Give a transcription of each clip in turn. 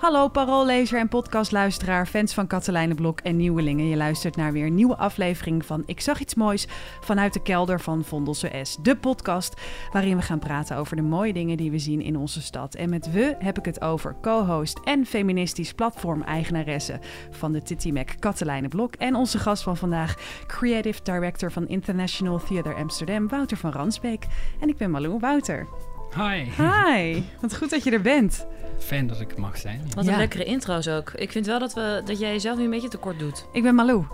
Hallo paroollezer en podcastluisteraar, fans van Katelijne Blok en nieuwelingen. Je luistert naar weer een nieuwe aflevering van Ik zag iets moois vanuit de kelder van Vondelse S. De podcast waarin we gaan praten over de mooie dingen die we zien in onze stad. En met we heb ik het over co-host en feministisch platform-eigenaresse van de Titty Mac Katelijne Blok. En onze gast van vandaag, creative director van International Theater Amsterdam, Wouter van Ransbeek. En ik ben Malou Wouter. Hi. Hi, wat goed dat je er bent. Fijn dat ik mag zijn. Wat een Ja. lekkere intro's ook. Ik vind wel dat, we, dat jij jezelf nu een beetje tekort doet. Ik ben Malou.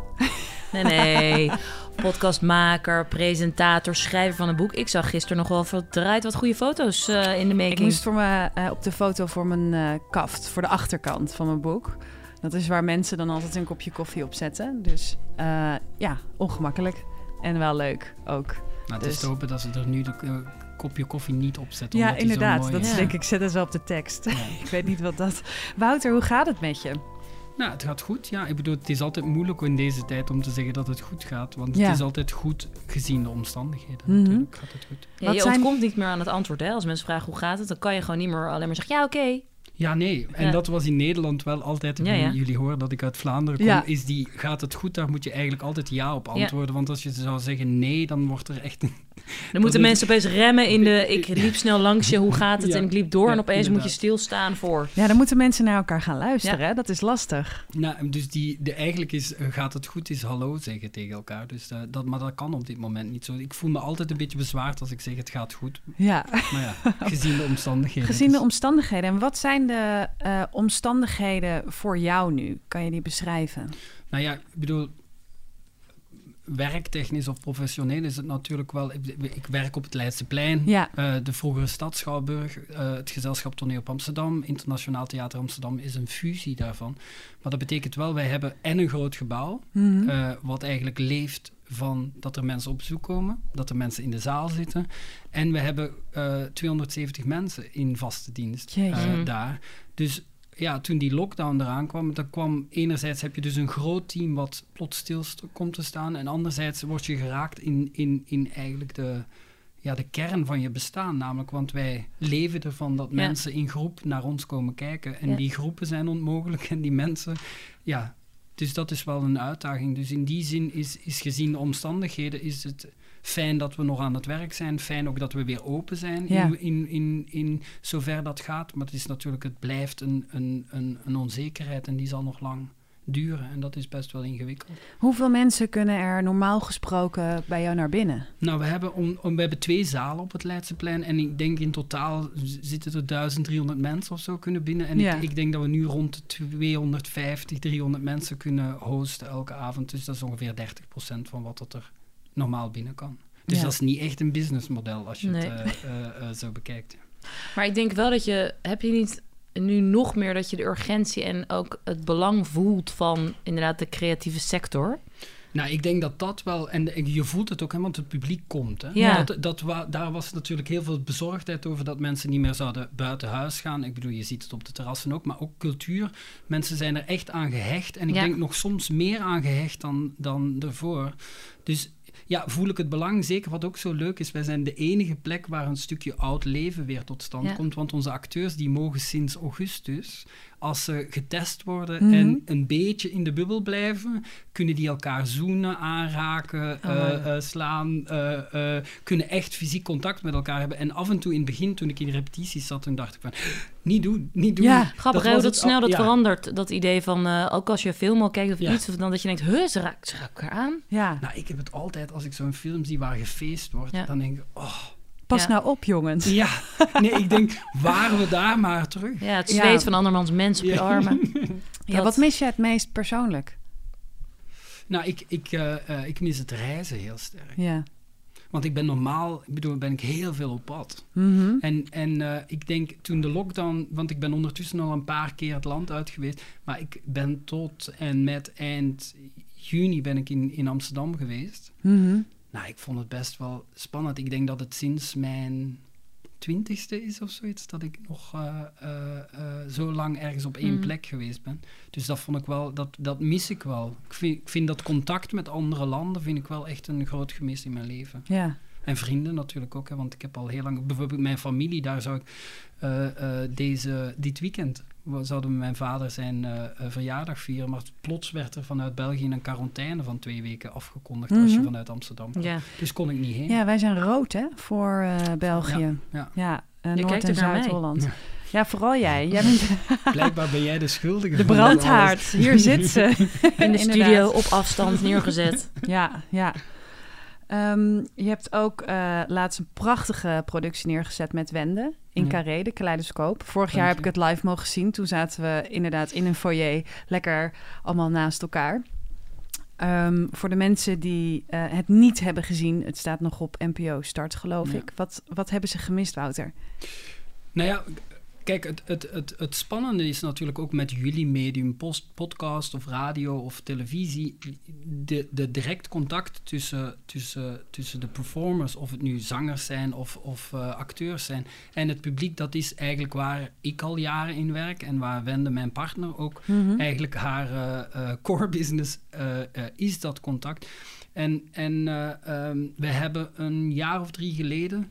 Nee, nee. Podcastmaker, presentator, schrijver van een boek. Ik zag gisteren nog wel verdraaid wat goede foto's eh, in de making. Ik moest voor me, eh, op de foto voor mijn eh, kaft, voor de achterkant van mijn boek. Dat is waar mensen dan altijd een kopje koffie op zetten. Dus eh, ja, ongemakkelijk. En wel leuk ook. Nou, het Dus- is te hopen dat ze er nu de kopje koffie niet op zetten. Ja, omdat die zo inderdaad. mooi Dat is Ja. denk ik, zet eens wel op de tekst. Ja. ik weet niet wat dat... Wouter, hoe gaat het met je? Nou, het gaat goed. Ja, ik bedoel, het is altijd moeilijk in deze tijd om te zeggen dat het goed gaat. Want Ja. het is altijd goed gezien de omstandigheden. Mhm. Natuurlijk gaat het goed. Ja, je zijn- ontkomt niet meer aan het antwoord. Hè? Als mensen vragen hoe gaat het, dan kan je gewoon niet meer alleen maar zeggen ja, oké. Ja, nee. En Ja. dat was in Nederland wel altijd. Ja, ja. Jullie horen dat ik uit Vlaanderen kom. Ja. Is die, gaat het goed? Daar moet je eigenlijk altijd ja op antwoorden. Want als je zou zeggen nee, dan wordt er echt een Dan moeten mensen opeens remmen in de ik liep snel langs je, hoe gaat het? Ja. En ik liep door Ja, en opeens moet je stilstaan voor. Ja, dan moeten mensen naar elkaar gaan luisteren. Hè? Dat is lastig. Nou, dus die, de, eigenlijk is, eh, gaat het goed, is hallo zeggen tegen elkaar. Dus, eh, dat, maar dat kan op dit moment niet zo. Ik voel me altijd een beetje bezwaard als ik zeg het gaat goed. Ja, Maar ja, gezien de omstandigheden. gezien de dus- omstandigheden. En wat zijn de eh, omstandigheden voor jou nu? Kan je die beschrijven? Nou ja, ik bedoel, werktechnisch of professioneel is het natuurlijk wel... Ik, ik werk op het Leidseplein. Ja, Eh, de vroegere stad Schouwburg, eh, het gezelschap Toneel op Amsterdam, Internationaal Theater Amsterdam is een fusie daarvan. Maar dat betekent wel, wij hebben en een groot gebouw, eh, wat eigenlijk leeft van dat er mensen op bezoek komen, dat er mensen in de zaal zitten. En we hebben eh, 270 mensen in vaste dienst. Mhm. daar. Dus ja, toen die lockdown eraan kwam, dan kwam enerzijds heb je dus een groot team wat plots stil st- komt te staan. En anderzijds word je geraakt in, in, in eigenlijk de, ja, de kern van je bestaan. Namelijk, want wij leven ervan dat Ja. mensen in groep naar ons komen kijken. En Ja. die groepen zijn onmogelijk en die mensen, ja. Dus dat is wel een uitdaging. Dus in die zin is, is gezien de omstandigheden, is het fijn dat we nog aan het werk zijn. Fijn ook dat we weer open zijn Ja. in, in, in, in zover dat gaat. Maar het is natuurlijk, het blijft een, een, een, een onzekerheid en die zal nog lang duren. En dat is best wel ingewikkeld. Hoeveel mensen kunnen er normaal gesproken bij jou naar binnen? Nou, we hebben, om, om- we hebben twee zalen op het Leidseplein. En ik denk in totaal zitten er 1300 mensen of zo kunnen binnen. En Ja. ik, ik denk dat we nu rond de 250, 300 mensen kunnen hosten elke avond. Dus dat is ongeveer 30% van wat dat er normaal binnen kan. Dus Ja. dat is niet echt een businessmodel als je Nee. het eh, eh, eh, zo bekijkt. Maar ik denk wel dat je, heb je niet nu nog meer dat je de urgentie en ook het belang voelt van inderdaad de creatieve sector? Nou, ik denk dat dat wel, en je voelt het ook, hè, want het publiek komt. Hè. Ja. Dat, dat, wa- daar was natuurlijk heel veel bezorgdheid over dat mensen niet meer zouden buiten huis gaan. Ik bedoel, je ziet het op de terrassen ook, maar ook cultuur. Mensen zijn er echt aan gehecht. En ik Ja. denk nog soms meer aan gehecht dan, dan ervoor. Dus ja, voel ik het belang. Zeker wat ook zo leuk is, wij zijn de enige plek waar een stukje oud leven weer tot stand Ja. komt. Want onze acteurs die mogen sinds augustus, als ze getest worden Mhm. en een beetje in de bubbel blijven, kunnen die elkaar zoenen, aanraken, Oh, eh, eh, slaan, eh, kunnen echt fysiek contact met elkaar hebben. En af en toe in het begin, toen ik in repetities zat, toen dacht ik van, niet doen, niet doen. Ja, Grappig hè, hoe dat snel dat ja. verandert. Dat idee van, ook als je film al kijkt of Ja. iets, of dan dat je denkt, huh, ze raakt, ze elkaar aan. Ja, Nou, ik heb het altijd, als ik zo'n film zie waar gefeest wordt, Ja. dan denk ik, oh, pas Ja. nou op jongens. ja. Nee, ik denk, waren we daar maar terug? Ja, het Ja. zweet van andermans mens op je Ja. armen. Ja, wat mis je het meest persoonlijk? Nou, ik, ik, eh, eh, ik mis het reizen heel sterk. Ja. Want ik ben normaal, ik bedoel, ben ik heel veel op pad. Mhm. En, en eh, ik denk toen de lockdown, want ik ben ondertussen al een paar keer het land uit geweest, maar ik ben tot en met eind juni ben ik in, in Amsterdam geweest. Mhm. Nou, ik vond het best wel spannend. Ik denk dat het sinds mijn twintigste is of zoiets, dat ik nog eh, eh, eh, zo lang ergens op één Mhm. plek geweest ben. Dus dat vond ik wel, dat, dat mis ik wel. Ik vind, ik vind dat contact met andere landen, vind ik wel echt een groot gemis in mijn leven. Ja. En vrienden natuurlijk ook, hè, want ik heb al heel lang... Bijvoorbeeld mijn familie, daar zou ik deze, dit weekend we zouden mijn vader zijn eh, eh, verjaardag vieren, maar plots werd er vanuit België een quarantaine van twee weken afgekondigd als je Mhm. vanuit Amsterdam kwam. Ja. Dus kon ik niet heen. Ja, wij zijn rood hè, voor eh, België. Ja. Ja, Noord- en. Zuid-Holland. Ja. Vooral jij. Jij bent Blijkbaar ben jij de schuldige de brandhaard. Hier zit ze. In de studio op afstand neergezet. Ja, ja. Ehm, je hebt ook eh, laatst een prachtige productie neergezet met Wende in Ja. Carré, de Kaleidoscoop. Vorig jaar heb ik het live mogen zien. Toen zaten we inderdaad in een foyer lekker allemaal naast elkaar. Ehm, voor de mensen die eh, het niet hebben gezien, het staat nog op NPO Start, geloof Ja. ik. Wat, wat hebben ze gemist, Wouter? Nou ja, kijk, het, het, het, het spannende is natuurlijk ook met jullie medium, post, podcast of radio of televisie, de, de direct contact tussen, tussen, tussen de performers, of het nu zangers zijn of, of eh, acteurs zijn, en het publiek, dat is eigenlijk waar ik al jaren in werk en waar Wende, mijn partner, ook Mhm. eigenlijk haar eh, eh, core business is dat contact. En, en eh, ehm, we hebben een jaar of drie geleden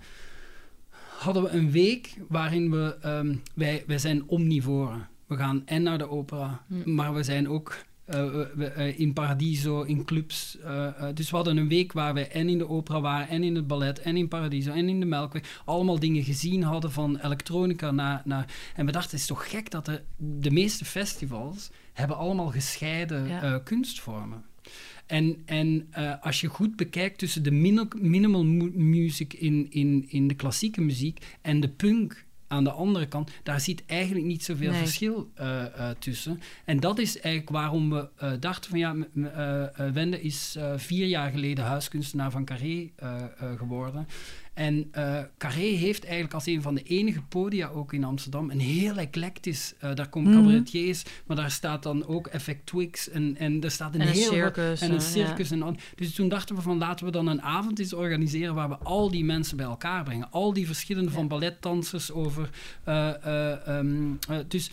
hadden we een week waarin we ehm, wij, wij zijn omnivoren. We gaan en naar de opera, Hm. maar we zijn ook eh, we- eh, in Paradiso, in clubs. eh, dus we hadden een week waar we en in de opera waren, en in het ballet, en in Paradiso, en in de Melkweg. Allemaal dingen gezien hadden van elektronica naar... naar en we dachten, het is toch gek dat de, de meeste festivals hebben allemaal gescheiden Ja. kunstvormen. En, en eh, als je goed bekijkt tussen de minimal, minimal mu- music in, in, in de klassieke muziek en de punk aan de andere kant, daar zit eigenlijk niet zoveel Nee. verschil eh, eh, tussen. En dat is eigenlijk waarom we dachten van ja, Wende is vier jaar geleden huiskunstenaar van Carré geworden. En eh, Carré heeft eigenlijk als een van de enige podia ook in Amsterdam een heel eclectisch, eh, daar komen Mhm. cabaretiers, maar daar staat dan ook Effect Twix en, en er staat een En een heel circus, en een eh, circus. En dus toen dachten we van laten we dan een avond eens organiseren waar we al die mensen bij elkaar brengen. Al die verschillende van balletdansers over. eh, eh, ehm, eh, dus,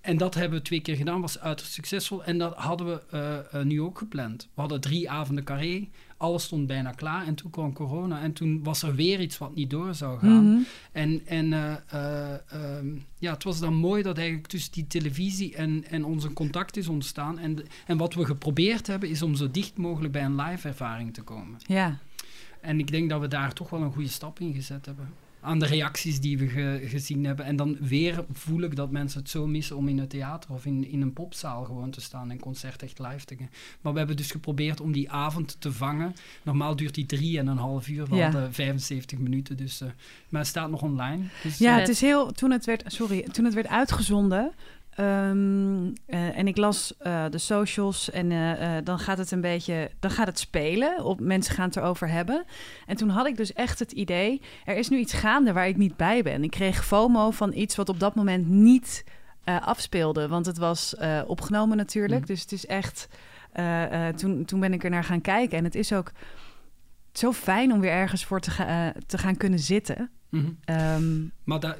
en dat hebben we twee keer gedaan, was uiterst succesvol. En dat hadden we nu ook gepland. We hadden drie avonden carré, alles stond bijna klaar. En toen kwam corona en toen was er weer iets wat niet door zou gaan. Mhm. En, en eh, eh, ehm, ja, het was dan mooi dat eigenlijk tussen die televisie en, en onze contact is ontstaan. En, en wat we geprobeerd hebben, is om zo dicht mogelijk bij een live ervaring te komen. Ja, En ik denk dat we daar toch wel een goede stap in gezet hebben. Aan de reacties die we ge- gezien hebben. En dan weer voel ik dat mensen het zo missen om in het theater of in, in een popzaal gewoon te staan en concert echt live te gaan. Maar we hebben dus geprobeerd om die avond te vangen. Normaal duurt die drie en een half uur, we Ja. hadden 75 minuten. Dus, eh, maar het staat nog online. Dus, Ja, eh, het is heel. Toen het werd, sorry, toen het werd uitgezonden. Ehm, eh, en ik las eh, de socials en eh, dan gaat het een beetje, dan gaat het spelen. Op, mensen gaan het erover hebben. En toen had ik dus echt het idee, er is nu iets gaande waar ik niet bij ben. Ik kreeg FOMO van iets wat op dat moment niet afspeelde, want het was opgenomen natuurlijk. Mhm. Dus het is echt. toen, toen ben ik er naar gaan kijken en het is ook zo fijn om weer ergens voor te, ga- te gaan kunnen zitten. Mhm. Ehm, Maar dat,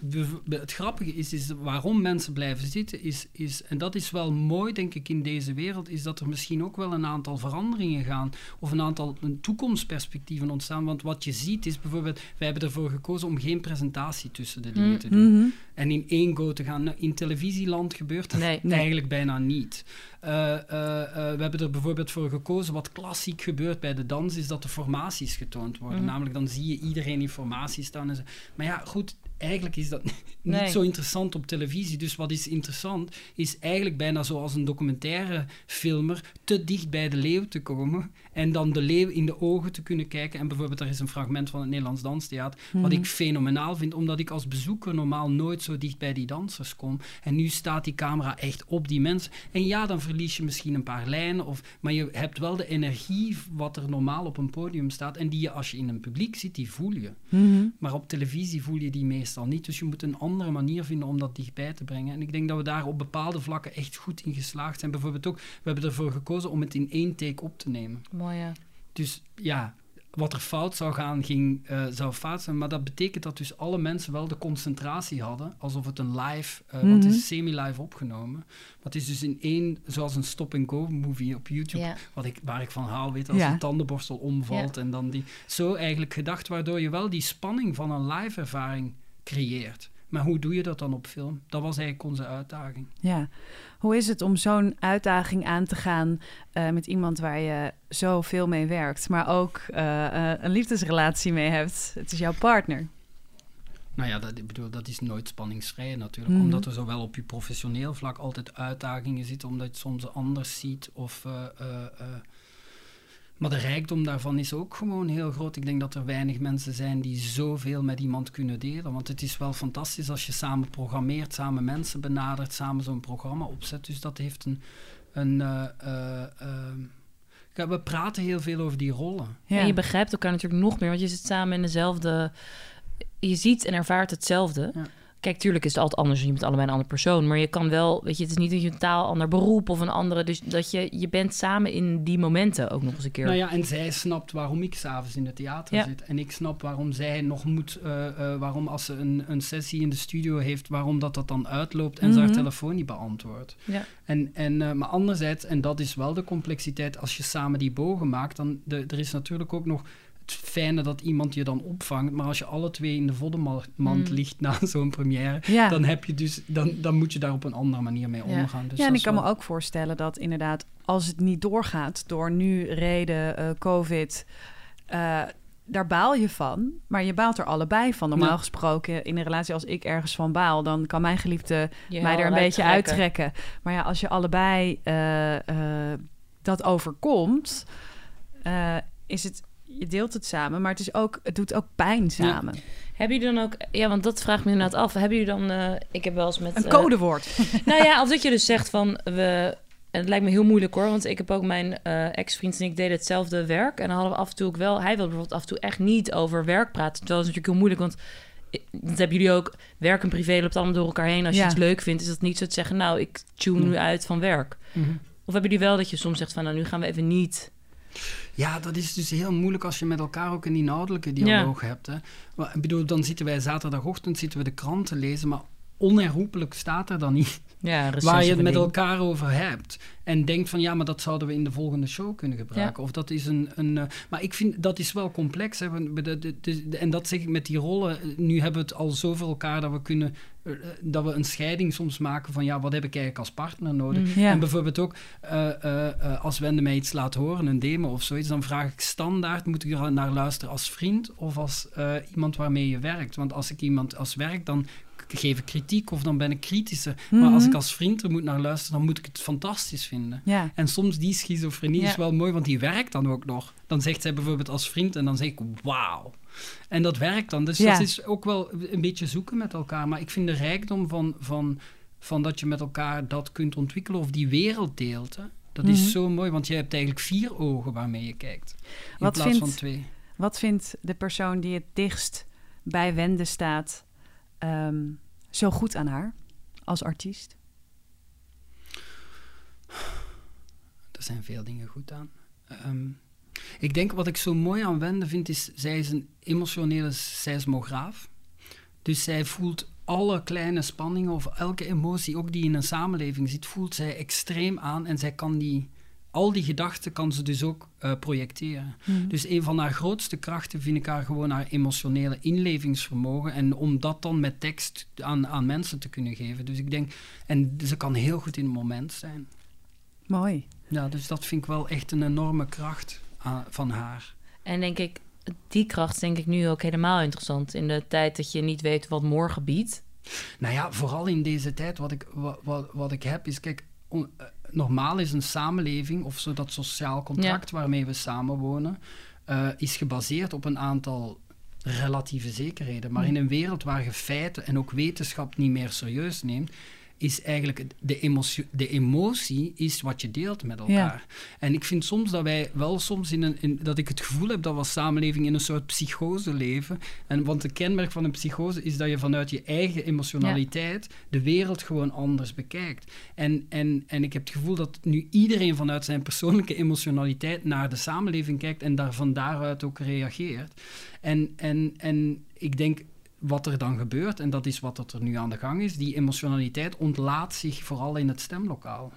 het grappige is, is waarom mensen blijven zitten, is, is, en dat is wel mooi, denk ik, in deze wereld, is dat er misschien ook wel een aantal veranderingen gaan, of een aantal een toekomstperspectieven ontstaan. Want wat je ziet is bijvoorbeeld, wij hebben ervoor gekozen om geen presentatie tussen de dingen Mm. te doen. mhm. En in één go te gaan. Nou, In televisieland gebeurt dat Nee. Nee. eigenlijk bijna niet. Eh, eh, eh, we hebben er bijvoorbeeld voor gekozen, wat klassiek gebeurt bij de dans, is dat de formaties getoond worden. Mhm. Namelijk, dan zie je iedereen in formatie staan. En zo. Maar ja, goed, eigenlijk is dat niet Nee. zo interessant op televisie. Dus wat is interessant, is eigenlijk bijna zoals een documentaire filmer te dicht bij de leeuw te komen en dan de leeuw in de ogen te kunnen kijken. En bijvoorbeeld, er is een fragment van het Nederlands Danstheater, wat Mhm. ik fenomenaal vind, omdat ik als bezoeker normaal nooit zo dicht bij die dansers kom. En nu staat die camera echt op die mensen. En ja, dan verlies je misschien een paar lijnen, of, maar je hebt wel de energie wat er normaal op een podium staat. En die je als je in een publiek zit, die voel je. Mhm. Maar op televisie voel je die meestal niet. Dus je moet een andere manier vinden om dat dichtbij te brengen. En ik denk dat we daar op bepaalde vlakken echt goed in geslaagd zijn. Bijvoorbeeld ook, we hebben ervoor gekozen om het in één take op te nemen. Mooi, ja. Dus ja, wat er fout zou gaan, ging, eh, zou fout zijn. Maar dat betekent dat dus alle mensen wel de concentratie hadden. Alsof het een live, eh, want het Mhm. is semi-live opgenomen. Maar het is dus in één, zoals een stop-and-go movie op YouTube. Wat ik, waar ik van hou, weet, als Ja. een tandenborstel omvalt en dan die... Zo eigenlijk gedacht, waardoor je wel die spanning van een live ervaring creëert. Maar hoe doe je dat dan op film? Dat was eigenlijk onze uitdaging. Ja. Hoe is het om zo'n uitdaging aan te gaan eh, met iemand waar je zoveel mee werkt, maar ook eh, eh, een liefdesrelatie mee hebt? Het is jouw partner. Nou ja, dat, ik bedoel, dat is nooit spanningsvrij natuurlijk. Mhm. Omdat er zowel op je professioneel vlak altijd uitdagingen zitten, omdat je het soms anders ziet. Of. Maar de rijkdom daarvan is ook gewoon heel groot. Ik denk dat er weinig mensen zijn die zoveel met iemand kunnen delen. Want het is wel fantastisch als je samen programmeert, samen mensen benadert, samen zo'n programma opzet. Dus dat heeft een. een eh, eh, eh, we praten heel veel over die rollen. Ja. En je begrijpt elkaar natuurlijk nog meer, want je zit samen in dezelfde... Je ziet en ervaart hetzelfde. Ja. Kijk, tuurlijk is het altijd anders, je bent allebei een andere persoon. Maar je kan wel, weet je, het is niet dat je een taal ander beroep of een andere... Dus dat je, je bent samen in die momenten ook nog eens een keer. Nou ja, en zij snapt waarom ik s'avonds in het theater Ja. zit. En ik snap waarom zij nog moet, eh, eh, waarom als ze een, een sessie in de studio heeft, waarom dat, dat dan uitloopt en ze haar Mhm. telefoon niet beantwoordt. Ja. En, en, eh, maar anderzijds, en dat is wel de complexiteit, als je samen die bogen maakt, dan de, er is natuurlijk ook nog fijne dat iemand je dan opvangt. Maar als je alle twee in de voddenmand Mm. ligt na zo'n première, Ja. dan, heb je dus, dan, dan moet je daar op een andere manier mee Ja. omgaan. Dus ja, en ik kan me ook voorstellen dat inderdaad, als het niet doorgaat door nu reden eh, COVID, eh, daar baal je van. Maar je baalt er allebei van. Normaal Ja. gesproken, in een relatie als ik ergens van baal, dan kan mijn geliefde Je mij er een beetje trekken. uittrekken. Maar ja, als je allebei eh, dat overkomt, is het. Je deelt het samen, maar het, is ook, het doet ook pijn samen. Hebben jullie dan ook... Ja, want dat vraagt me inderdaad af. Hebben jullie dan... eh, ik heb wel eens met... Een eh, codewoord. Nou ja, of dat je dus zegt van we. En het lijkt me heel moeilijk hoor, want ik heb ook mijn eh, ex-vriend en ik deden hetzelfde werk. En dan hadden we af en toe ook wel, hij wilde bijvoorbeeld af en toe echt niet over werk praten. Terwijl dat is natuurlijk heel moeilijk, want dat hebben jullie ook, werk en privé loopt allemaal door elkaar heen. Als je iets leuk vindt, is dat niet zo te zeggen, nou, ik tune nu uit van werk. Mhm. Of hebben jullie wel dat je soms zegt van, nou, nu gaan we even niet. Ja, dat is dus heel moeilijk als je met elkaar ook een inhoudelijke dialoog hebt. Hè. Maar, ik bedoel, dan zitten wij zaterdagochtend zitten we de krant te lezen, maar onherroepelijk staat er dan niet Ja, waar je het met elkaar over hebt. En denkt van ja, maar dat zouden we in de volgende show kunnen gebruiken. Of dat is een. een eh, maar ik vind dat is wel complex. Hè. En dat zeg ik met die rollen. Nu hebben we het al zoveel elkaar dat we kunnen. Eh, dat we een scheiding soms maken van ja, wat heb ik eigenlijk als partner nodig? Mhm. Ja. En bijvoorbeeld ook, eh, eh, als Wende mij iets laat horen, een demo of zoiets, dan vraag ik standaard, moet ik er naar luisteren als vriend of als iemand waarmee je werkt? Want als ik iemand als werk, dan geef ik kritiek of dan ben ik kritischer. Maar als Mhm. ik als vriend er moet naar luisteren, dan moet ik het fantastisch vinden. Ja. En soms die schizofrenie Ja. is wel mooi, want die werkt dan ook nog. Dan zegt zij bijvoorbeeld als vriend en dan zeg ik wauw. En dat werkt dan. Dus Ja. dat is ook wel een beetje zoeken met elkaar. Maar ik vind de rijkdom van, van, van dat je met elkaar dat kunt ontwikkelen of die wereld deelt. Hè, dat Mhm. is zo mooi, want je hebt eigenlijk vier ogen waarmee je kijkt. In Wat plaats vindt- van twee. Wat vindt de persoon die het dichtst bij Wende staat ehm, zo goed aan haar als artiest? Er zijn veel dingen goed aan. Ehm, ik denk wat ik zo mooi aan Wende vind, is zij is een emotionele seismograaf. Dus zij voelt alle kleine spanningen of elke emotie, ook die in een samenleving zit, voelt zij extreem aan en zij kan die, al die gedachten kan ze dus ook eh, projecteren. Dus een van haar grootste krachten vind ik haar gewoon haar emotionele inlevingsvermogen. En om dat dan met tekst aan, aan mensen te kunnen geven. Dus ik denk, en ze kan heel goed in het moment zijn. Mooi. Ja, dus dat vind ik wel echt een enorme kracht ah, van haar. En denk ik, die kracht is denk ik nu ook helemaal interessant. In de tijd dat je niet weet wat morgen biedt. Nou ja, vooral in deze tijd, wat ik, wat, wat, wat ik heb, is kijk, on- eh, normaal is een samenleving, of zo dat sociaal contract waarmee we samenwonen, eh, is gebaseerd op een aantal relatieve zekerheden. Maar in een wereld waar je feiten en ook wetenschap niet meer serieus neemt, is eigenlijk de emotie, de emotie is wat je deelt met elkaar. En ik vind soms dat wij wel soms in een, in, dat ik het gevoel heb dat we als samenleving in een soort psychose leven. En want het kenmerk van een psychose is dat je vanuit je eigen emotionaliteit de wereld gewoon anders bekijkt. En, en, en ik heb het gevoel dat nu iedereen vanuit zijn persoonlijke emotionaliteit naar de samenleving kijkt en daar van daaruit ook reageert. En, en, en ik denk wat er dan gebeurt, en dat is wat er nu aan de gang is, die emotionaliteit ontlaat zich vooral in het stemlokaal.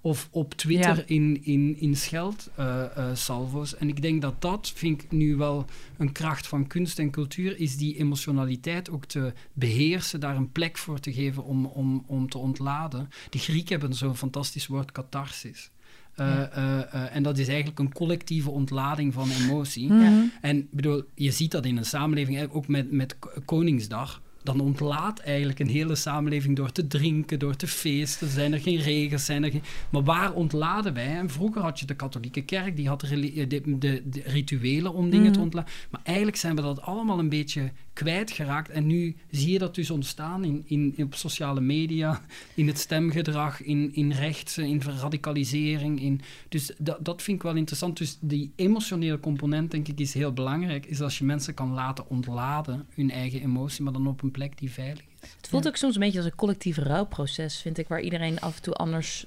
Of op Twitter Ja. in, in, in scheldsalvo's. en ik denk dat dat, vind ik nu wel een kracht van kunst en cultuur, is die emotionaliteit ook te beheersen, daar een plek voor te geven om, om, om te ontladen. De Grieken hebben zo'n fantastisch woord catharsis. Eh, Ja. eh, eh, en dat is eigenlijk een collectieve ontlading van emotie. Mhm. En ik bedoel, je ziet dat in een samenleving, ook met, met Koningsdag. Dan ontlaat eigenlijk een hele samenleving door te drinken, door te feesten. Zijn er geen regels, zijn er geen... Maar waar ontladen wij? En vroeger had je de katholieke kerk, die had reli- eh, de, de, de rituelen om dingen te Mhm. ontladen. Maar eigenlijk zijn we dat allemaal een beetje kwijtgeraakt. En nu zie je dat dus ontstaan in, in, op sociale media, in het stemgedrag, in, in rechts, in radicalisering. In, dus dat, dat vind ik wel interessant. Dus die emotionele component, denk ik, is heel belangrijk. Is als je mensen kan laten ontladen, hun eigen emotie, maar dan op een plek die veilig is. Het voelt ook soms een beetje als een collectief rouwproces, vind ik, waar iedereen af en toe anders.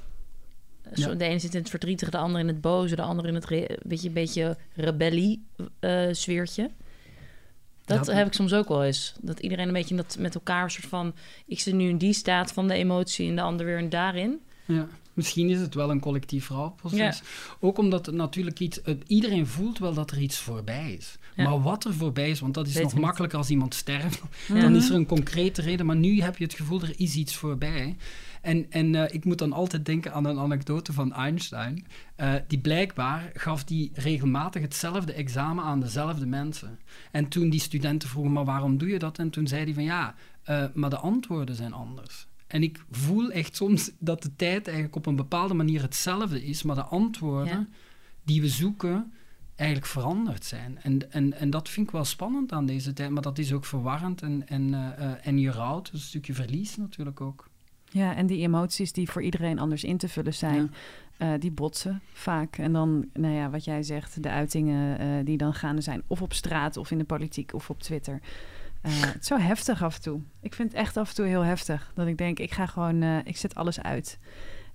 Zo, Ja. De ene zit in het verdrietige, de ander in het boze, de ander in het re- beetje, beetje rebellie-sfeertje. dat Ja. heb ik soms ook wel eens. Dat iedereen een beetje dat met elkaar een soort van... Ik zit nu in die staat van de emotie en de ander weer in daarin. Ja. Misschien is het wel een collectief rouwproces. Ook omdat het natuurlijk iets... het- iedereen voelt wel dat er iets voorbij is. Ja. Maar wat er voorbij is, want dat is Weet nog makkelijker als iemand sterft. Ja. Dan is er een concrete reden. Maar nu heb je het gevoel, er is iets voorbij. En, en eh, ik moet dan altijd denken aan een anekdote van Einstein. Eh, die blijkbaar gaf die regelmatig hetzelfde examen aan dezelfde mensen. En toen die studenten vroegen, maar waarom doe je dat? En toen zei hij van ja, eh, maar de antwoorden zijn anders. En ik voel echt soms dat de tijd eigenlijk op een bepaalde manier hetzelfde is, maar de antwoorden Ja. die we zoeken eigenlijk veranderd zijn. En, en, en dat vind ik wel spannend aan deze tijd, maar dat is ook verwarrend en, en, eh, eh, en je rouwt, dus een stukje verlies natuurlijk ook. Ja, en die emoties die voor iedereen anders in te vullen zijn, eh, die botsen vaak. En dan, nou ja, wat jij zegt, de uitingen die dan gaande zijn, of op straat, of in de politiek, of op Twitter. Het is zo heftig af en toe. Ik vind het echt af en toe heel heftig. Dat ik denk, ik ga gewoon, ik zet alles uit.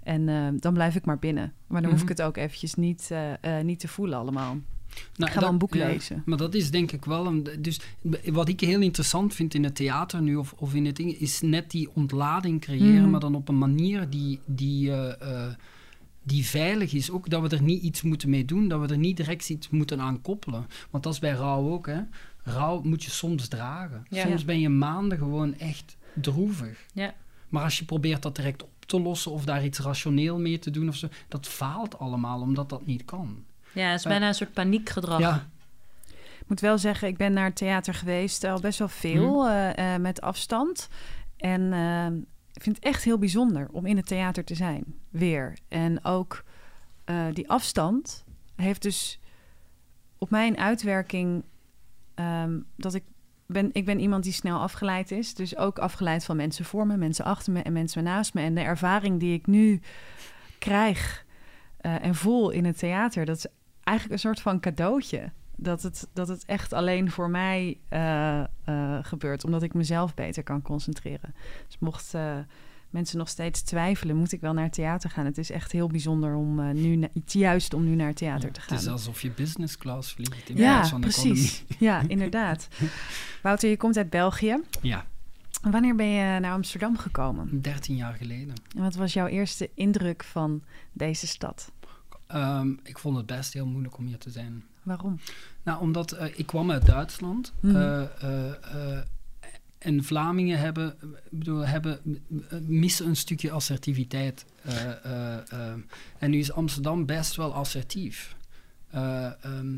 En dan blijf ik maar binnen. Maar dan hoef ik Mhm. het ook eventjes niet, niet te voelen allemaal. Nou, ik ga wel een boek ja, lezen. Maar dat is denk ik wel... Een, dus wat ik heel interessant vind in het theater nu, of, of in het ding, is net die ontlading creëren, Mhm. maar dan op een manier die, die, eh, eh, die veilig is. Ook dat we er niet iets moeten mee doen, dat we er niet direct iets moeten aan koppelen. Want dat is bij rouw ook, hè. Rouw moet je soms dragen. Ja. Soms ben je maanden gewoon echt droevig. Ja. Maar als je probeert dat direct op te lossen of daar iets rationeel mee te doen of zo, dat faalt allemaal omdat dat niet kan. Ja, het is bijna een soort paniekgedrag. Ja, Ik moet wel zeggen, ik ben naar het theater geweest, al best wel veel, Mhm. eh, eh, met afstand. En eh, ik vind het echt heel bijzonder om in het theater te zijn, weer. En ook eh, die afstand heeft dus op mijn uitwerking ehm, dat ik ben, ik ben iemand die snel afgeleid is. Dus ook afgeleid van mensen voor me, mensen achter me en mensen naast me. En de ervaring die ik nu krijg eh, en voel in het theater, dat is eigenlijk een soort van cadeautje. Dat het, dat het echt alleen voor mij eh, eh, gebeurt, omdat ik mezelf beter kan concentreren. Dus mocht eh, mensen nog steeds twijfelen, moet ik wel naar het theater gaan. Het is echt heel bijzonder om nu, juist om nu naar het theater te het gaan. is alsof je business class vliegt in ja, plaats van precies. Ja, inderdaad. Wouter, je komt uit België. economie. Ja, Wanneer ben je naar Amsterdam gekomen? 13 jaar geleden. En wat was jouw eerste indruk van deze stad? Ehm, ik vond het best heel moeilijk om hier te zijn. Waarom? Nou, omdat eh, ik kwam uit Duitsland. Mhm. eh, eh, en Vlamingen hebben, bedoel, hebben, missen een stukje assertiviteit. En nu is Amsterdam best wel assertief. Eh, ehm,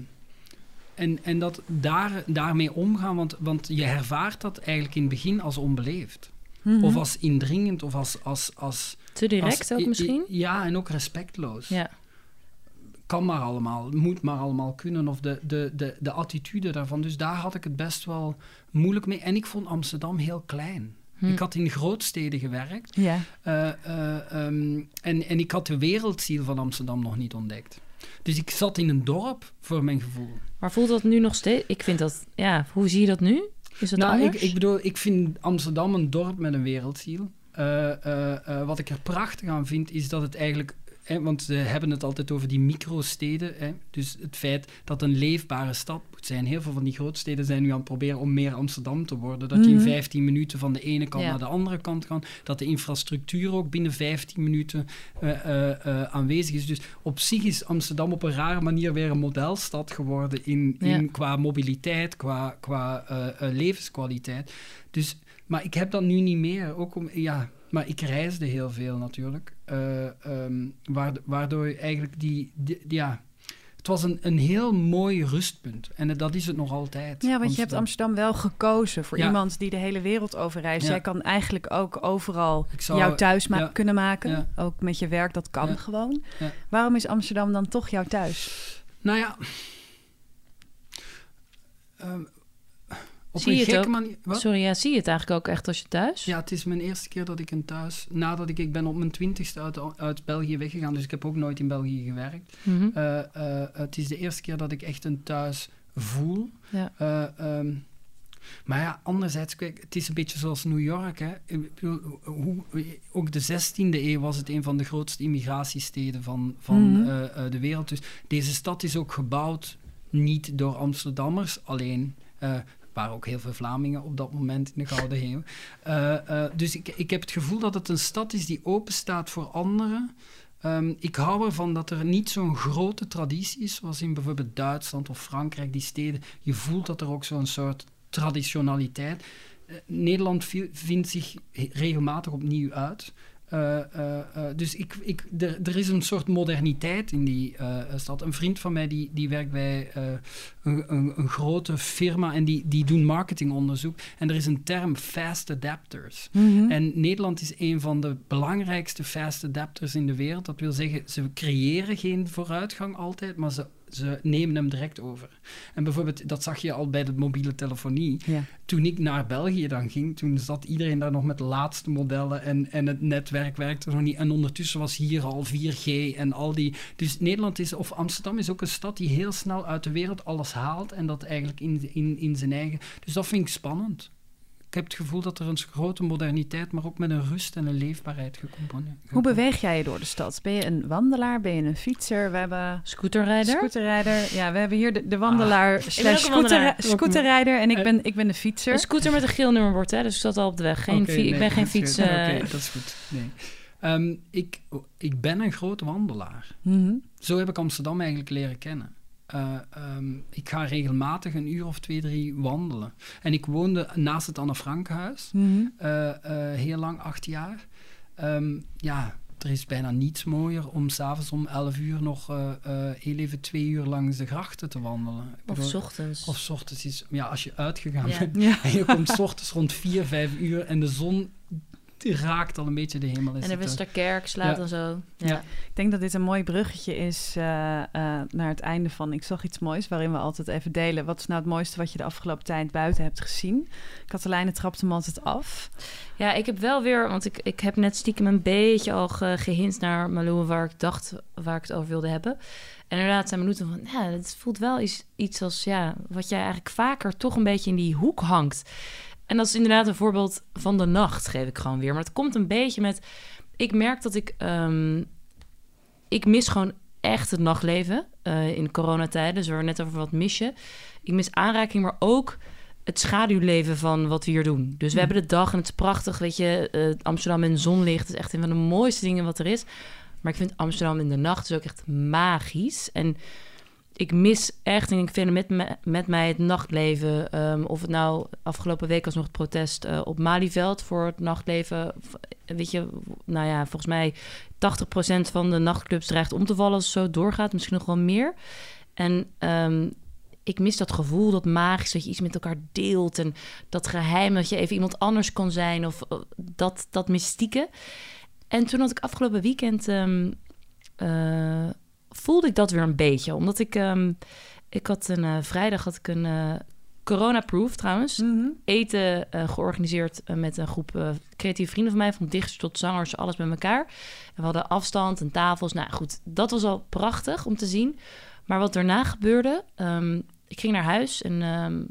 en, en dat daar, daarmee omgaan, want, want je ervaart dat eigenlijk in het begin als onbeleefd. Mhm. Of als indringend, of als... als, als Te direct als- ook misschien? Ja, en ook respectloos. Ja. Kan maar allemaal, moet maar allemaal kunnen. Of de, de, de, de attitude daarvan. Dus daar had ik het best wel moeilijk mee. En ik vond Amsterdam heel klein. Hm. Ik had in grootsteden gewerkt. Ja, eh, eh, ehm, en, en ik had de wereldziel van Amsterdam nog niet ontdekt. Dus ik zat in een dorp, voor mijn gevoel. Maar voelt dat nu nog steeds? Ik vind dat... Ja, hoe zie je dat nu? Is dat nou, ik, anders? ik bedoel, ik vind Amsterdam een dorp met een wereldziel. Eh, wat ik er prachtig aan vind, is dat het eigenlijk hè, want we hebben het altijd over die microsteden. Hè, dus het feit dat een leefbare stad moet zijn. Heel veel van die grootsteden zijn nu aan het proberen om meer Amsterdam te worden. Dat je in Mhm. 15 minuten van de ene kant Ja. naar de andere kant kan. Dat de infrastructuur ook binnen 15 minuten eh, eh, eh, aanwezig is. Dus op zich is Amsterdam op een rare manier weer een modelstad geworden in, in, Ja. qua mobiliteit, qua, qua levenskwaliteit. Dus, maar ik heb dat nu niet meer. Ook om, ja, maar ik reisde heel veel natuurlijk. Eh, ehm, waardo- waardoor je eigenlijk die, die- ja... Het was een, een heel mooi rustpunt. En dat is het nog altijd. Ja, want je hebt Amsterdam wel gekozen voor Ja. iemand die de hele wereld over reist. Ja. Jij kan eigenlijk ook overal zou- jouw thuis ma- ja. kunnen maken. Ook met je werk, dat kan gewoon. Waarom is Amsterdam dan toch jouw thuis? Nou ja... Ehm, op Zie een je het gekke ook? manier... Wat? Sorry, ja, zie je het eigenlijk ook echt als je thuis? Ja, het is mijn eerste keer dat ik een thuis... Nadat ik... Ik ben op mijn twintigste uit, uit België weggegaan, dus ik heb ook nooit in België gewerkt. Mhm. Eh, eh, het is de eerste keer dat ik echt een thuis voel. Ja. Eh, ehm, maar ja, anderzijds, kijk, het is een beetje zoals New York. Hè. Hoe, ook de 16e eeuw was het een van de grootste immigratiesteden van, van Mhm. de wereld. Dus deze stad is ook gebouwd niet door Amsterdammers alleen. Waren ook heel veel Vlamingen op dat moment in de Gouden Eeuw. Eh, eh, dus ik, ik heb het gevoel dat het een stad is die open staat voor anderen. Ehm, ik hou ervan dat er niet zo'n grote traditie is, zoals in bijvoorbeeld Duitsland of Frankrijk, die steden. Je voelt dat er ook zo'n soort traditionaliteit. Eh, Nederland vi- vindt zich regelmatig opnieuw uit. Eh, eh, eh, dus ik, ik, er, is een soort moderniteit in die stad. Een vriend van mij die, die werkt bij een, een, een grote firma en die, die doen marketingonderzoek. En er is een term fast adapters. Mhm. En Nederland is een van de belangrijkste fast adapters in de wereld. Dat wil zeggen, ze creëren geen vooruitgang altijd, maar ze, ze nemen hem direct over. En bijvoorbeeld, dat zag je al bij de mobiele telefonie. Ja. Toen ik naar België dan ging, toen zat iedereen daar nog met de laatste modellen en, en het netwerk werkte nog niet. En ondertussen was hier al 4G en al die... Dus Nederland is, of Amsterdam is ook een stad die heel snel uit de wereld alles haalt en dat eigenlijk in, in, in zijn eigen... Dus dat vind ik spannend. Ik heb het gevoel dat er een grote moderniteit, maar ook met een rust en een leefbaarheid gecomponeerd. Hoe beweeg jij je door de stad? Ben je een wandelaar? Ben je een fietser? We hebben Scooterrijder? scooterrijder. Ja, we hebben hier de, de wandelaar slash ook een scooter, wandelaar. scooterrijder. En ik Eh, ben, ik ben de fietser. Een scooter met een geel nummerbord, hè? Dus ik zat al op de weg. Geen fi- ik ben geen dat is fiets... goed. eh, Oké, dat is goed. Nee. Ehm, ik, ik ben een grote wandelaar. Mhm. Zo heb ik Amsterdam eigenlijk leren kennen. Eh, ehm, ik ga regelmatig een uur of twee, drie wandelen. En ik woonde naast het Anne Frankhuis, Mhm. eh, eh, heel lang, acht jaar. Ehm, ja, er is bijna niets mooier om s'avonds om 11 uur nog heel even twee uur langs de grachten te wandelen. Of bedoel, 's ochtends. of 's ochtends is, ja, als je uitgegaan Ja. bent Ja. en je komt 's ochtends rond 4, 5 uur en de zon raakt al een beetje de hemel. Is en de Westerkerk slaat ja. en zo. Ja. Ja. Ik denk dat dit een mooi bruggetje is eh, eh, naar het einde van Ik zag iets moois, waarin we altijd even delen. Wat is nou het mooiste wat je de afgelopen tijd buiten hebt gezien? Katelijne trapte hem altijd af. Ja, ik heb wel weer, want ik, ik heb net stiekem een beetje al ge, gehint naar Malou waar ik dacht waar ik het over wilde hebben. En inderdaad zijn minuten van, ja, het voelt wel iets, iets als, ja, wat jij eigenlijk vaker toch een beetje in die hoek hangt. En dat is inderdaad een voorbeeld van de nacht, geef ik gewoon weer. Maar het komt een beetje met, ik merk dat ik, ehm, ik mis gewoon echt het nachtleven eh, in coronatijden. Dus we hebben net over wat mis je. Ik mis aanraking, maar ook het schaduwleven van wat we hier doen. Dus we Mm. hebben de dag en het is prachtig, weet je. eh, Amsterdam in zonlicht is echt een van de mooiste dingen wat er is. Maar ik vind Amsterdam in de nacht is ook echt magisch. En ik mis echt, en ik vind met, me- met mij het nachtleven. ehm, of het nou afgelopen week was nog het protest eh, op Malieveld voor het nachtleven. Weet je, nou ja, volgens mij 80% van de nachtclubs dreigt om te vallen als het zo doorgaat. Misschien nog wel meer. En ehm, ik mis dat gevoel, dat magisch, dat je iets met elkaar deelt. En dat geheim, dat je even iemand anders kon zijn. Of eh, dat, dat mystieke. En toen had ik afgelopen weekend... ehm, eh, voelde ik dat weer een beetje. Omdat ik... ehm, ik had een eh, vrijdag had ik een eh, corona-proof trouwens. Mhm. Eten eh, georganiseerd met een groep creatieve vrienden van mij. Van dichters tot zangers, alles bij elkaar. En we hadden afstand en tafels. Nou goed, dat was al prachtig om te zien. Maar wat daarna gebeurde... ehm, ik ging naar huis en ehm,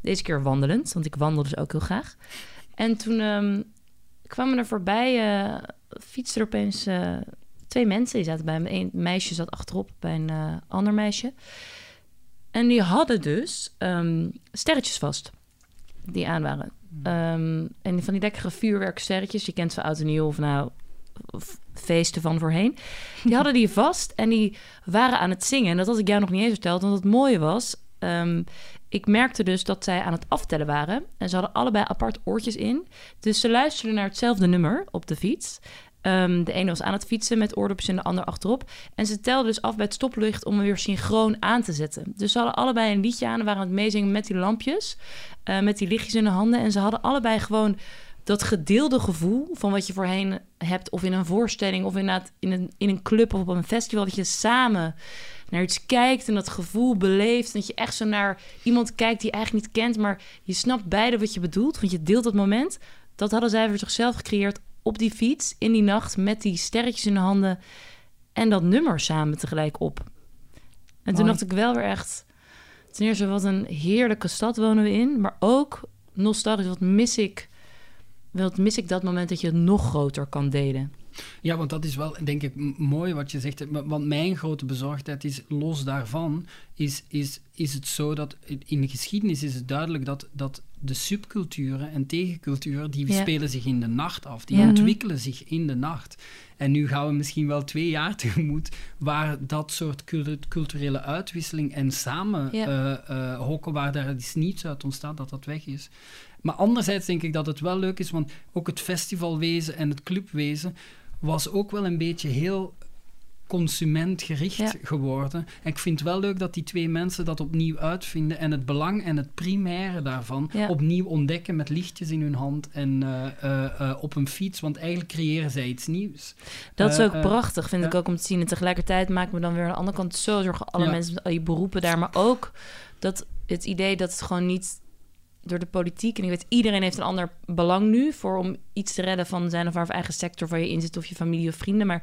deze keer wandelend. Want ik wandel dus ook heel graag. En toen kwamen er voorbij... fietsten er opeens... twee mensen. Die zaten bij me. Een meisje zat achterop bij een eh, ander meisje. En die hadden dus ehm, sterretjes vast. Die aan waren. Ehm, en van die lekkere vuurwerksterretjes. Je kent ze oud en nieuw of nou feesten van voorheen. Die hadden die vast en die waren aan het zingen. En dat had ik jou nog niet eens verteld. Want het mooie was... ehm, ik merkte dus dat zij aan het aftellen waren. En ze hadden allebei apart oortjes in. Dus ze luisterden naar hetzelfde nummer op de fiets. Ehm, de ene was aan het fietsen met oordopjes en de ander achterop. En ze telden dus af bij het stoplicht om hem weer synchroon aan te zetten. Dus ze hadden allebei een liedje aan en waren aan het meezingen met die lampjes. eh, met die lichtjes in de handen. En ze hadden allebei gewoon dat gedeelde gevoel van wat je voorheen hebt. Of in een voorstelling of inderdaad in een, in een club of op een festival. Dat je samen naar iets kijkt en dat gevoel beleeft. En dat je echt zo naar iemand kijkt die je eigenlijk niet kent. Maar je snapt beide wat je bedoelt. Want je deelt dat moment. Dat hadden zij voor zichzelf gecreëerd op die fiets in die nacht met die sterretjes in de handen en dat nummer samen tegelijk op. En toen dacht ik wel weer echt, ten eerste wat een heerlijke stad wonen we in, maar ook nostalgisch, wat mis ik, wat mis ik dat moment dat je het nog groter kan delen. Ja, want dat is wel, denk ik, mooi wat je zegt. Want mijn grote bezorgdheid is, los daarvan, is, is, is het zo dat in- in de geschiedenis is het duidelijk dat, dat de subculturen en tegenculturen, die Ja. spelen zich in de nacht af. Die Ja. ontwikkelen zich in de nacht. En nu gaan we misschien wel twee jaar tegemoet waar dat soort cul- culturele uitwisseling en samen Ja. eh, eh, hokken, waar daar iets niets uit ontstaat, dat dat weg is. Maar anderzijds denk ik dat het wel leuk is, want ook het festivalwezen en het clubwezen was ook wel een beetje heel consumentgericht Ja. geworden. En ik vind het wel leuk dat die twee mensen dat opnieuw uitvinden en het belang en het primaire daarvan Ja. opnieuw ontdekken met lichtjes in hun hand en eh, eh, eh, op een fiets, want eigenlijk creëren zij iets nieuws. Dat is ook prachtig, vind ik ook om te zien. En tegelijkertijd maakt me dan weer aan de andere kant zo zorgen alle Ja. mensen met al die beroepen daar, maar ook dat het idee dat het gewoon niet door de politiek en ik weet iedereen heeft een ander belang nu voor om iets te redden van zijn of haar eigen sector waar je in zit of je familie of vrienden, maar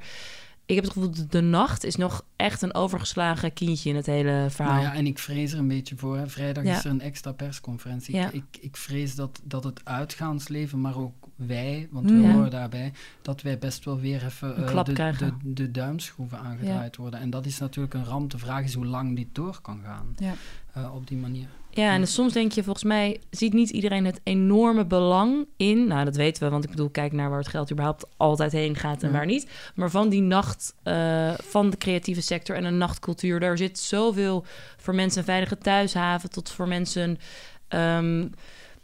ik heb het gevoel dat de nacht is nog echt een overgeslagen kindje in het hele verhaal. Nou ja, en ik vrees er een beetje voor. Hè. Vrijdag Ja. is er een extra persconferentie. Ja. Ik, ik, vrees dat, dat het uitgaansleven, maar ook wij, want we Ja. horen daarbij, dat wij best wel weer even eh, de, de, de duimschroeven aangedraaid worden. En dat is natuurlijk een ramp. De vraag is hoe lang dit door kan gaan Ja. eh, op die manier. Ja, en dus soms denk je, volgens mij ziet niet iedereen het enorme belang in. Nou, dat weten we, want ik bedoel, kijk naar waar het geld überhaupt altijd heen gaat en Ja. waar niet. Maar van die nacht, eh, van de creatieve sector en een nachtcultuur, daar zit zoveel voor mensen een veilige thuishaven tot voor mensen. ehm,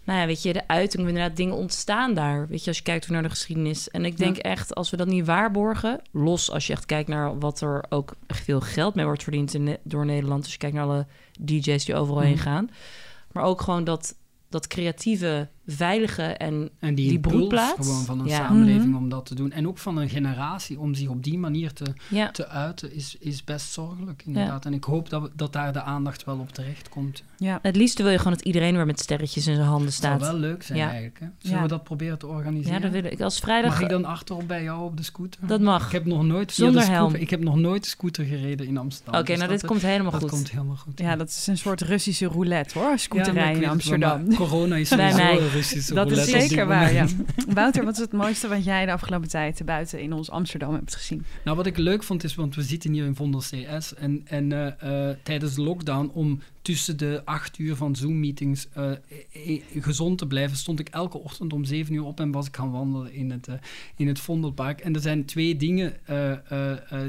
nou ja, weet je, de uiting, inderdaad, dingen ontstaan daar. Weet je, als je kijkt naar de geschiedenis. En ik denk echt, als we dat niet waarborgen, los als je echt kijkt naar wat er ook veel geld mee wordt verdiend in, door Nederland. Als je kijkt naar alle DJ's die overal heen Mhm. gaan. Maar ook gewoon dat, dat creatieve, veilige en En die, Die broedplaats? gewoon van een Ja. samenleving Mhm. om dat te doen. En ook van een generatie om zich op die manier te, ja, te uiten, is, is best zorgelijk inderdaad. En ik hoop dat, we- dat daar de aandacht wel op terecht komt. Ja. het liefste wil je gewoon dat iedereen weer met sterretjes in zijn handen Het zou staat. wel leuk zijn eigenlijk. Hè? Zullen we dat proberen te organiseren? Ja, dat wil ik. Als vrijdag, Mag ik dan achterop bij jou op de scooter? dat mag. Ik heb nog nooit Zonder scooter- helm. Ik heb nog nooit de scooter gereden in Amsterdam. Oké, Dus nou dat, dit komt helemaal dat goed. komt helemaal goed. ja, dat is een soort Russische roulette hoor, ik in Amsterdam. corona is Bij mij. Russische Dat is zeker waar, ja. Wouter, wat is het mooiste wat jij de afgelopen tijd buiten in ons Amsterdam hebt gezien? Nou, wat ik leuk vond is, want we zitten hier in Vondel CS en, en eh, eh, tijdens de lockdown om tussen de acht uur van Zoom-meetings eh, eh, gezond te blijven, stond ik elke ochtend om zeven uur op en was ik gaan wandelen in het, in het Vondelpark. En er zijn twee dingen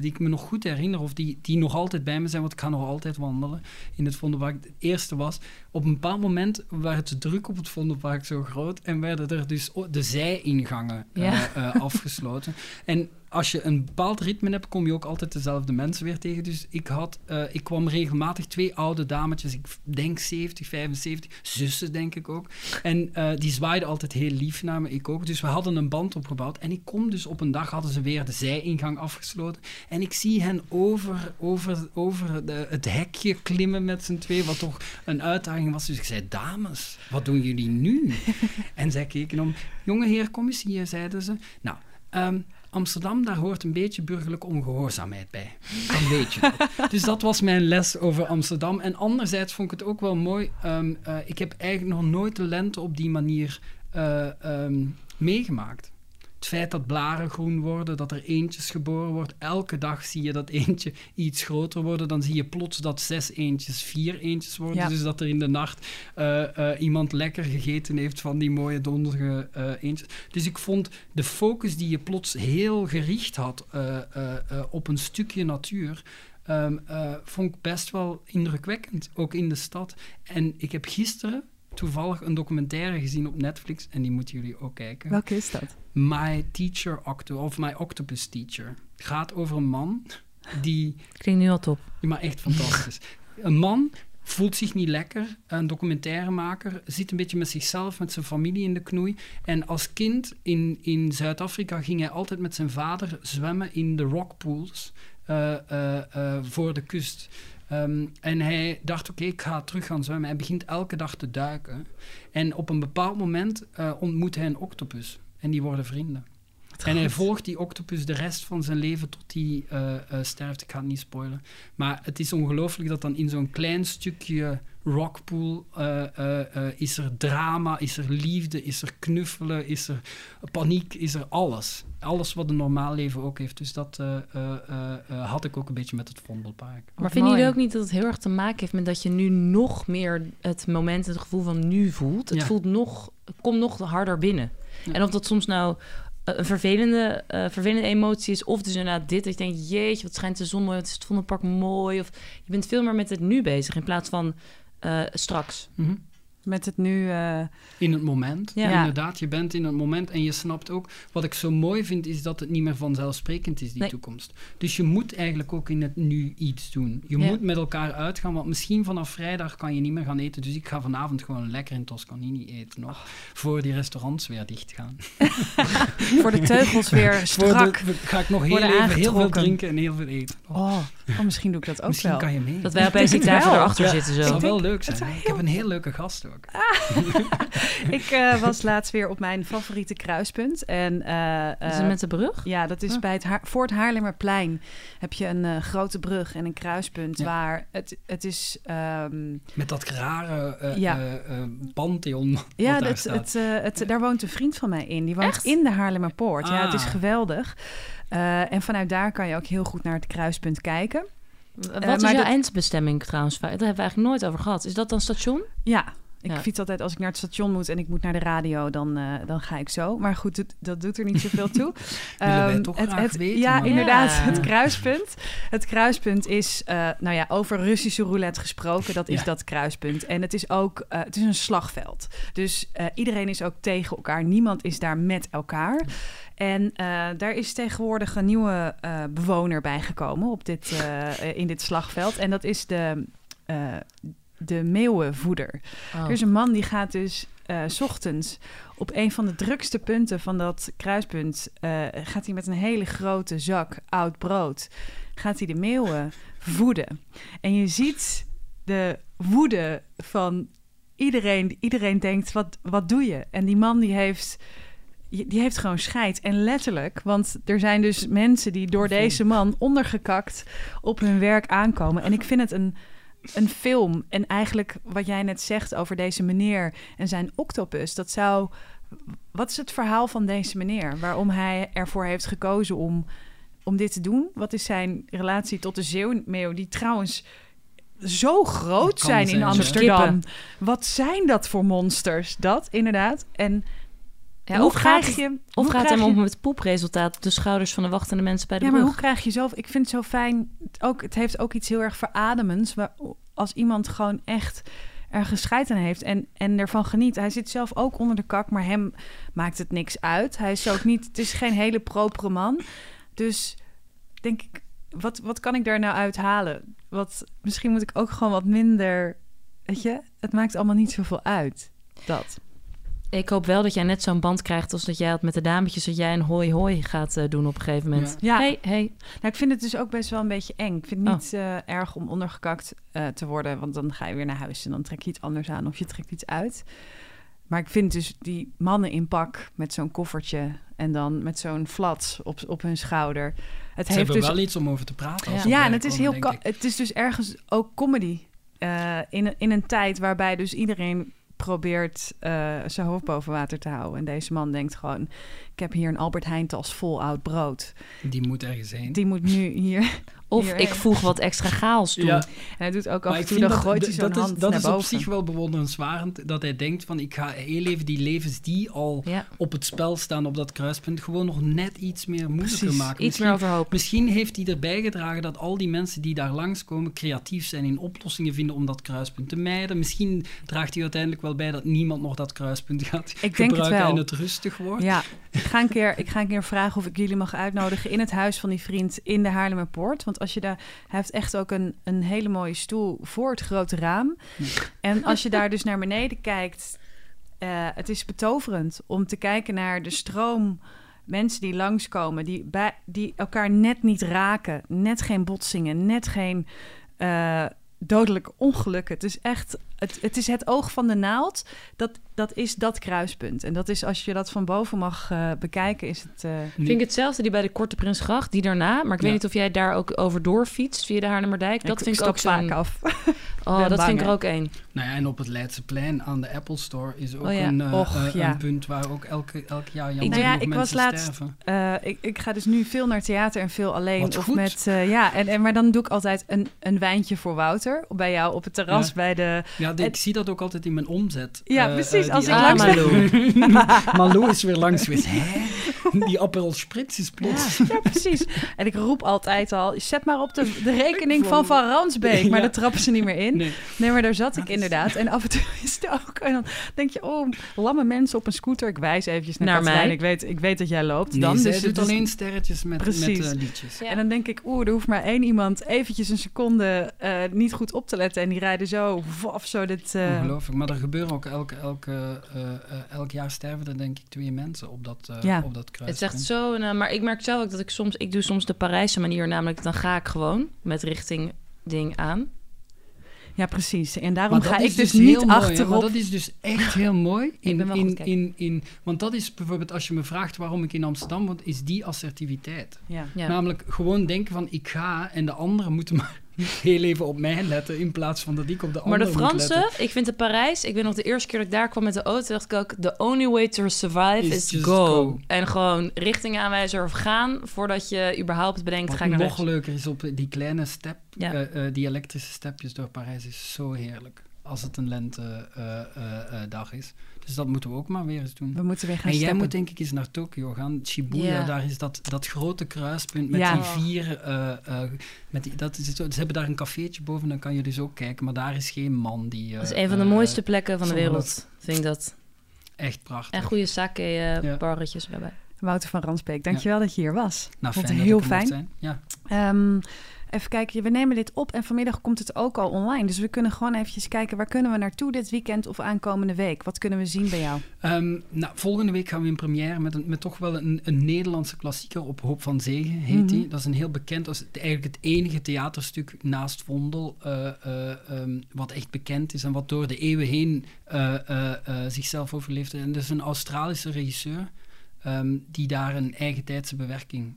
die ik me nog goed herinner, of die, die nog altijd bij me zijn, want ik ga nog altijd wandelen in het Vondelpark. Het eerste was, op een bepaald moment werd de druk op het Vondelpark zo groot en werden er dus de zijingangen eh, eh, afgesloten. En als je een bepaald ritme hebt, kom je ook altijd dezelfde mensen weer tegen. Dus ik, had, eh, ik kwam regelmatig twee oude dametjes, ik denk 70, 75, zussen denk ik ook. En eh, die zwaaiden altijd heel lief naar me, ik ook. Dus we hadden een band opgebouwd. En ik kom dus op een dag, hadden ze weer de zijingang afgesloten. En ik zie hen over, over, over de, het hekje klimmen met z'n twee, wat toch een uitdaging was. Dus ik zei, dames, wat doen jullie nu? en zij keken om, jonge heer, kom eens hier, zeiden ze. Nou, ehm, Amsterdam, daar hoort een beetje burgerlijke ongehoorzaamheid bij. Dan weet je dat. Dus dat was mijn les over Amsterdam. En anderzijds vond ik het ook wel mooi. ehm, eh, ik heb eigenlijk nog nooit de lente op die manier eh, ehm, meegemaakt. Het feit dat blaren groen worden, dat er eentjes geboren wordt. Elke dag zie je dat eentje iets groter worden. Dan zie je plots dat zes eentjes vier eentjes worden. Ja. Dus dat er in de nacht eh, eh, iemand lekker gegeten heeft van die mooie donderige eh, eentjes. Dus ik vond de focus die je plots heel gericht had op een stukje natuur. ehm, eh, vond ik best wel indrukwekkend, ook in de stad. En ik heb gisteren toevallig een documentaire gezien op Netflix en die moeten jullie ook kijken. Welke is dat? My Teacher Octo of My Octopus Teacher gaat over een man die Klinkt nu al top. ja, maar echt fantastisch. Een man voelt zich niet lekker, een documentairemaker, zit een beetje met zichzelf, met zijn familie in de knoei. En als kind in, in Zuid-Afrika ging hij altijd met zijn vader zwemmen in de rockpools eh, eh, eh, voor de kust. Ehm, en hij dacht, oké, ik ga terug gaan zwemmen. Hij begint elke dag te duiken. En op een bepaald moment eh, ontmoet hij een octopus. En die worden vrienden. En hij volgt die octopus de rest van zijn leven tot hij eh, eh, sterft. Ik ga het niet spoilen. Maar het is ongelooflijk dat dan in zo'n klein stukje rockpool eh, eh, eh, is er drama, is er liefde, is er knuffelen, is er paniek, is er alles. Alles wat een normaal leven ook heeft. Dus dat eh, eh, eh, eh, had ik ook een beetje met het Vondelpark. Maar vinden jullie ook niet dat het heel erg te maken heeft met dat je nu nog meer het moment, het gevoel van nu voelt? Het Ja. voelt nog, het komt nog harder binnen. Ja. En of dat soms nou een vervelende, vervelende emotie is, of dus inderdaad dit, dat je denkt, jeetje, wat schijnt de zon mooi, wat is het Vondelpark mooi. Of je bent veel meer met het nu bezig in plaats van eh, straks. Mhm. Met het nu... eh, In het moment. Ja. Inderdaad, je bent in het moment en je snapt ook. Wat ik zo mooi vind, is dat het niet meer vanzelfsprekend is, die Nee. toekomst. Dus je moet eigenlijk ook in het nu iets doen. Je Ja. moet met elkaar uitgaan, want misschien vanaf vrijdag kan je niet meer gaan eten. Dus ik ga vanavond gewoon lekker in Toscanini eten nog. Voor die restaurants weer dicht gaan. voor de teugels weer strak. de- ga ik nog heel, even heel veel drinken en heel veel eten. Oh, oh, misschien doe ik dat ook misschien wel. kan je mee. Dat wij opeens het tafel wel. erachter Ja. zitten Dat zo. zou Ik wel leuk zijn. het zou Ik heb een heel leuke gast ook. Ik eh, was laatst weer op mijn favoriete kruispunt. En, eh, Is eh, het met de brug? Ja, dat is Ah. bij het Ha- voor het Haarlemmerplein heb je een eh, grote brug en een kruispunt Ja. waar het, het is... ehm, Met dat rare eh Ja. pantheon wat ja, daar het, staat. het, eh, het, daar woont een vriend van mij in. Die woont Echt? in de Haarlemmerpoort. Ja, het is Ah. geweldig. Eh, en vanuit daar kan je ook heel goed naar het kruispunt kijken. Wat is jouw dat- eindbestemming trouwens? Daar hebben we eigenlijk nooit over gehad. Is dat dan station? Ja, ik Ja. fiets altijd als ik naar het station moet en ik moet naar de radio, dan, eh, dan ga ik zo. Maar goed, dat, dat doet er niet zoveel toe. Ehm, toch het, graag het- weten, Ja, maar- inderdaad, Ja. het kruispunt. Het kruispunt is, eh, nou ja, over Russische roulette gesproken, dat is Ja. dat kruispunt. En het is ook, eh, het is een slagveld. Dus iedereen is ook tegen elkaar. Niemand is daar met elkaar. En daar is tegenwoordig een nieuwe bewoner bijgekomen op dit, in dit slagveld. En dat is de, de meeuwenvoeder. Oh. Er is een man die gaat dus eh, s ochtends op een van de drukste punten van dat kruispunt... eh, gaat hij met een hele grote zak oud brood... gaat hij de meeuwen voeden. En je ziet de woede van iedereen. Iedereen denkt, wat, wat doe je? En die man die heeft... Die heeft gewoon scheid. En letterlijk, want er zijn dus mensen die door deze man ondergekakt op hun werk aankomen. En ik vind het een, een film. En eigenlijk wat jij net zegt over deze meneer en zijn octopus, dat zou. Wat is het verhaal van deze meneer? Waarom hij ervoor heeft gekozen om, om dit te doen? Wat is zijn relatie tot de zeeuwmeeuw, die trouwens zo groot zijn in? Amsterdam? Wat zijn dat voor monsters? Dat inderdaad. En Ja, hoe of gaat, krijg je. of hoe gaat hem je- om het poepresultaat op de schouders van de wachtende mensen bij de ja, maar hoe krijg je zelf? Ik vind het zo fijn. Ook, het heeft ook iets heel erg verademends. Waar, als iemand gewoon echt ergens scheid aan heeft en, en ervan geniet. Hij zit zelf ook onder de kak, maar hem maakt het niks uit. Hij is ook niet. Het is geen hele propere man. Dus denk ik, wat, wat kan ik daar nou uithalen? Wat, misschien moet ik ook gewoon wat minder. Weet je, het maakt allemaal niet zoveel uit. Dat. Ik hoop wel dat jij net zo'n band krijgt als dat jij had met de dametjes... dat jij een hoi hoi gaat eh, doen op een gegeven moment. Ja. Hey, hey. Nou, ik vind het dus ook best wel een beetje eng. Ik vind het Oh. niet eh, erg om ondergekakt eh, te worden, want dan ga je weer naar huis en dan trek je iets anders aan of je trekt iets uit. Maar ik vind dus die mannen in pak met zo'n koffertje en dan met zo'n flats op, op hun schouder. Het Ze heeft hebben dus wel iets om over te praten. Ja. en het is komen, heel het is dus ergens ook comedy eh, in een, in een tijd waarbij dus iedereen probeert eh, zijn hoofd boven water te houden. En deze man denkt gewoon, ik heb hier een Albert Heijn tas vol oud brood. Die moet ergens heen. Die moet nu hier... Of Hierheen. ik voeg wat extra chaos toe. Ja. En hij doet ook af en toe, dan dat, gooit hij zo'n hand is, dat naar is op zich wel bewonderenswaardig. Dat hij denkt van, ik ga heel even die levens die al Ja, op het spel staan op dat kruispunt, gewoon nog net iets meer moeilijker Precies. maken. iets Misschien- meer overhoop. Misschien heeft hij erbij gedragen dat al die mensen die daar langskomen creatief zijn in oplossingen vinden om dat kruispunt te mijden. Misschien draagt hij uiteindelijk wel bij dat niemand nog dat kruispunt gaat Ik denk het gebruiken wel. en het rustig wordt. Ja, ik ga, een keer, ik ga een keer vragen of ik jullie mag uitnodigen in het huis van die vriend in de Haarlemmerpoort. Want als je daar, hij heeft echt ook een, een hele mooie stoel voor het grote raam. En als je daar dus naar beneden kijkt, eh, het is betoverend om te kijken naar de stroom mensen die langskomen, die, bij, die elkaar net niet raken, net geen botsingen, net geen eh, dodelijke ongelukken. Het is echt, het, het is het oog van de naald. Dat, dat is dat kruispunt. En dat is, als je dat van boven mag eh, bekijken, is het... eh, Vind ik hetzelfde die bij de Korte Prinsgracht, die daarna. Maar ik weet Ja. niet of jij daar ook over doorfietst via de Haarlemmerdijk. Dat ik, vind ik ook vaak af. Oh, dat bang, vind ik er ook één. Nou ja, en op het Leidseplein aan de Apple Store is ook Oh ja. een, eh, Och, ja. een punt waar ook elke, elk jaar jammer Nou ja, ik was laatst- sterven. Eh, ik, ik ga dus nu veel naar theater en veel alleen. Wat of goed. met, eh, ja, en, en, maar dan doe ik altijd een, een wijntje voor Wouter. Bij jou op het terras Ja. bij de... Ja, de- het- ik zie dat ook altijd in mijn omzet. Ja, Eh, precies, eh, als ik langs Malou. Malou is weer langs geweest. Hè? Die Aperol Spritz is plots... Ja, precies. En ik roep altijd al, zet maar op de, de rekening van Van- Ransbeek. Maar Ja. daar trappen ze niet meer in. Nee. Nee, maar daar zat Ja, ik inderdaad. En af en toe is het ook. En dan denk je, oh, lamme mensen op een scooter. Ik wijs eventjes naar, Naar mij. Ik weet, ik weet dat jij loopt. Nee, dan, zij dus doet het is- alleen sterretjes met, met Precies. eh, liedjes. Ja. En dan denk ik, oeh, er hoeft maar één iemand eventjes een seconde eh, niet goed op te letten. En die rijden zo, of zo dit... eh, Ongelooflijk. Maar er gebeuren ook elke, elke, eh, eh, elk jaar sterven er denk ik twee mensen op dat, eh Ja. op dat kruis. Het is echt zo... maar ik merk zelf ook dat ik soms... Ik doe soms de Parijse manier, namelijk dan ga ik gewoon met richting ding aan. Ja, precies. En daarom ga ik dus, heel niet mooi, achterop. Maar dat is dus echt heel mooi. In, ben wel goed in, in, in, want dat is bijvoorbeeld, als je me vraagt waarom ik in Amsterdam woon, is die assertiviteit. Ja. Ja. Namelijk gewoon denken van ik ga en de anderen moeten maar heel even op mij letten in plaats van dat ik op de Maar de. Fransen, ik vind de Parijs... Ik weet nog de eerste keer dat ik daar kwam met de auto... dacht ik ook, the only way to survive Is is, just go. go. En gewoon richting aanwijzer of gaan... voordat je überhaupt bedenkt, ga Wat ik naar nog rechts. leuker is op die kleine step, Ja. eh, eh, die elektrische stepjes door Parijs is zo heerlijk. Als het een lentedag is. Dus dat moeten we ook maar weer eens doen. We moeten weer gaan En jij steppen. moet denk ik eens naar Tokio gaan. Shibuya, daar is dat, dat grote kruispunt met Ja. die vier... eh, eh, met die, dat is, ze hebben daar een cafeetje boven, dan kan je dus ook kijken. Maar daar is geen man die... Dat is eh, een van de eh, mooiste plekken van de wereld, vind ik dat. Echt prachtig. En goede sake eh, Ja. barretjes erbij. Wouter van Ransbeek, dankjewel dat je hier was. Nou, Vond fijn het dat heel ik mocht fijn. zijn. Ja. Ehm, even kijken, we nemen dit op en vanmiddag komt het ook al online. Dus we kunnen gewoon eventjes kijken, waar kunnen we naartoe dit weekend of aankomende week? Wat kunnen we zien bij jou? Ehm, nou, volgende week gaan we in première met, een, met toch wel een, een Nederlandse klassieker op Hoop van Zegen, heet die. Mhm. Dat is een heel bekend, dat is het- eigenlijk het enige theaterstuk naast Vondel, eh, eh, ehm, wat echt bekend is en wat door de eeuwen heen eh, zichzelf overleeft. En dat is een Australische regisseur ehm, die daar een eigen tijdse bewerking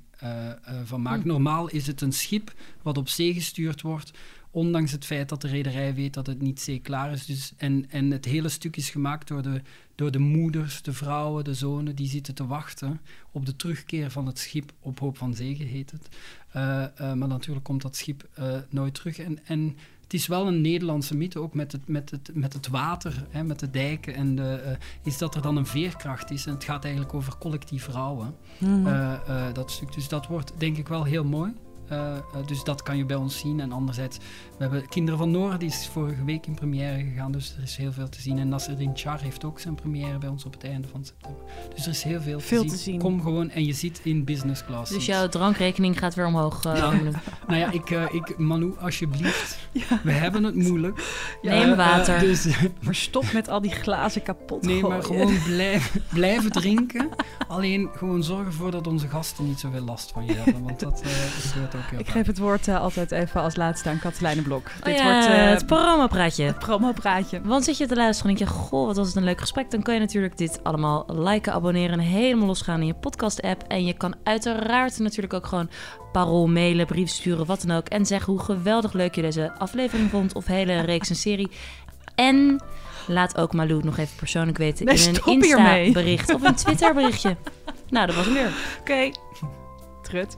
van maakt. Hm. Normaal is het een schip wat op zee gestuurd wordt, ondanks het feit dat de rederij weet dat het niet zeeklaar is. Dus, en, en het hele stuk is gemaakt door de, door de moeders, de vrouwen, de zonen, die zitten te wachten op de terugkeer van het schip op Hoop van Zegen, heet het. Eh, eh, maar natuurlijk komt dat schip eh, nooit terug. En, en het is wel een Nederlandse mythe, ook met het, met het, met het water, hè, met de dijken. En de, eh, is dat er dan een veerkracht is. En het gaat eigenlijk over collectief rouwen, Mhm. eh, eh, dat stuk. Dus dat wordt denk ik wel heel mooi. Eh, eh, dus dat kan je bij ons zien. En anderzijds, we hebben Kinderen van Noorden, die is vorige week in première gegaan. Dus er is heel veel te zien. En Nasreddin Char heeft ook zijn première bij ons op het einde van september. Dus er is heel veel, Veel te, te zien. Kom gewoon en je zit in business class. Dus jouw drankrekening gaat weer omhoog. eh, Ja. Nou ja, ik, eh, ik, Manu, alsjeblieft. We hebben het moeilijk. Neem water. dus, Maar stop met al die glazen kapot nee, maar gewoon blijf, blijven drinken. Alleen gewoon zorg ervoor dat onze gasten niet zoveel last van je hebben. Want dat eh, gebeurt ook Ik geef het woord eh, altijd even als laatste aan Katelijne Blok. Oh Dit ja, wordt eh, het promopraatje. het promopraatje. Want zit je te luisteren en denk je, goh, wat was het een leuk gesprek. Dan kan je natuurlijk dit allemaal liken, abonneren en helemaal losgaan in je podcast-app. En je kan uiteraard natuurlijk ook gewoon parool mailen, brief sturen, wat dan ook. En zeggen hoe geweldig leuk je deze aflevering vond of hele reeks en serie. En laat ook Malou nog even persoonlijk weten Nee, in een. Insta-bericht of een Twitter-berichtje. nou, dat was hem weer. Oké. Trut.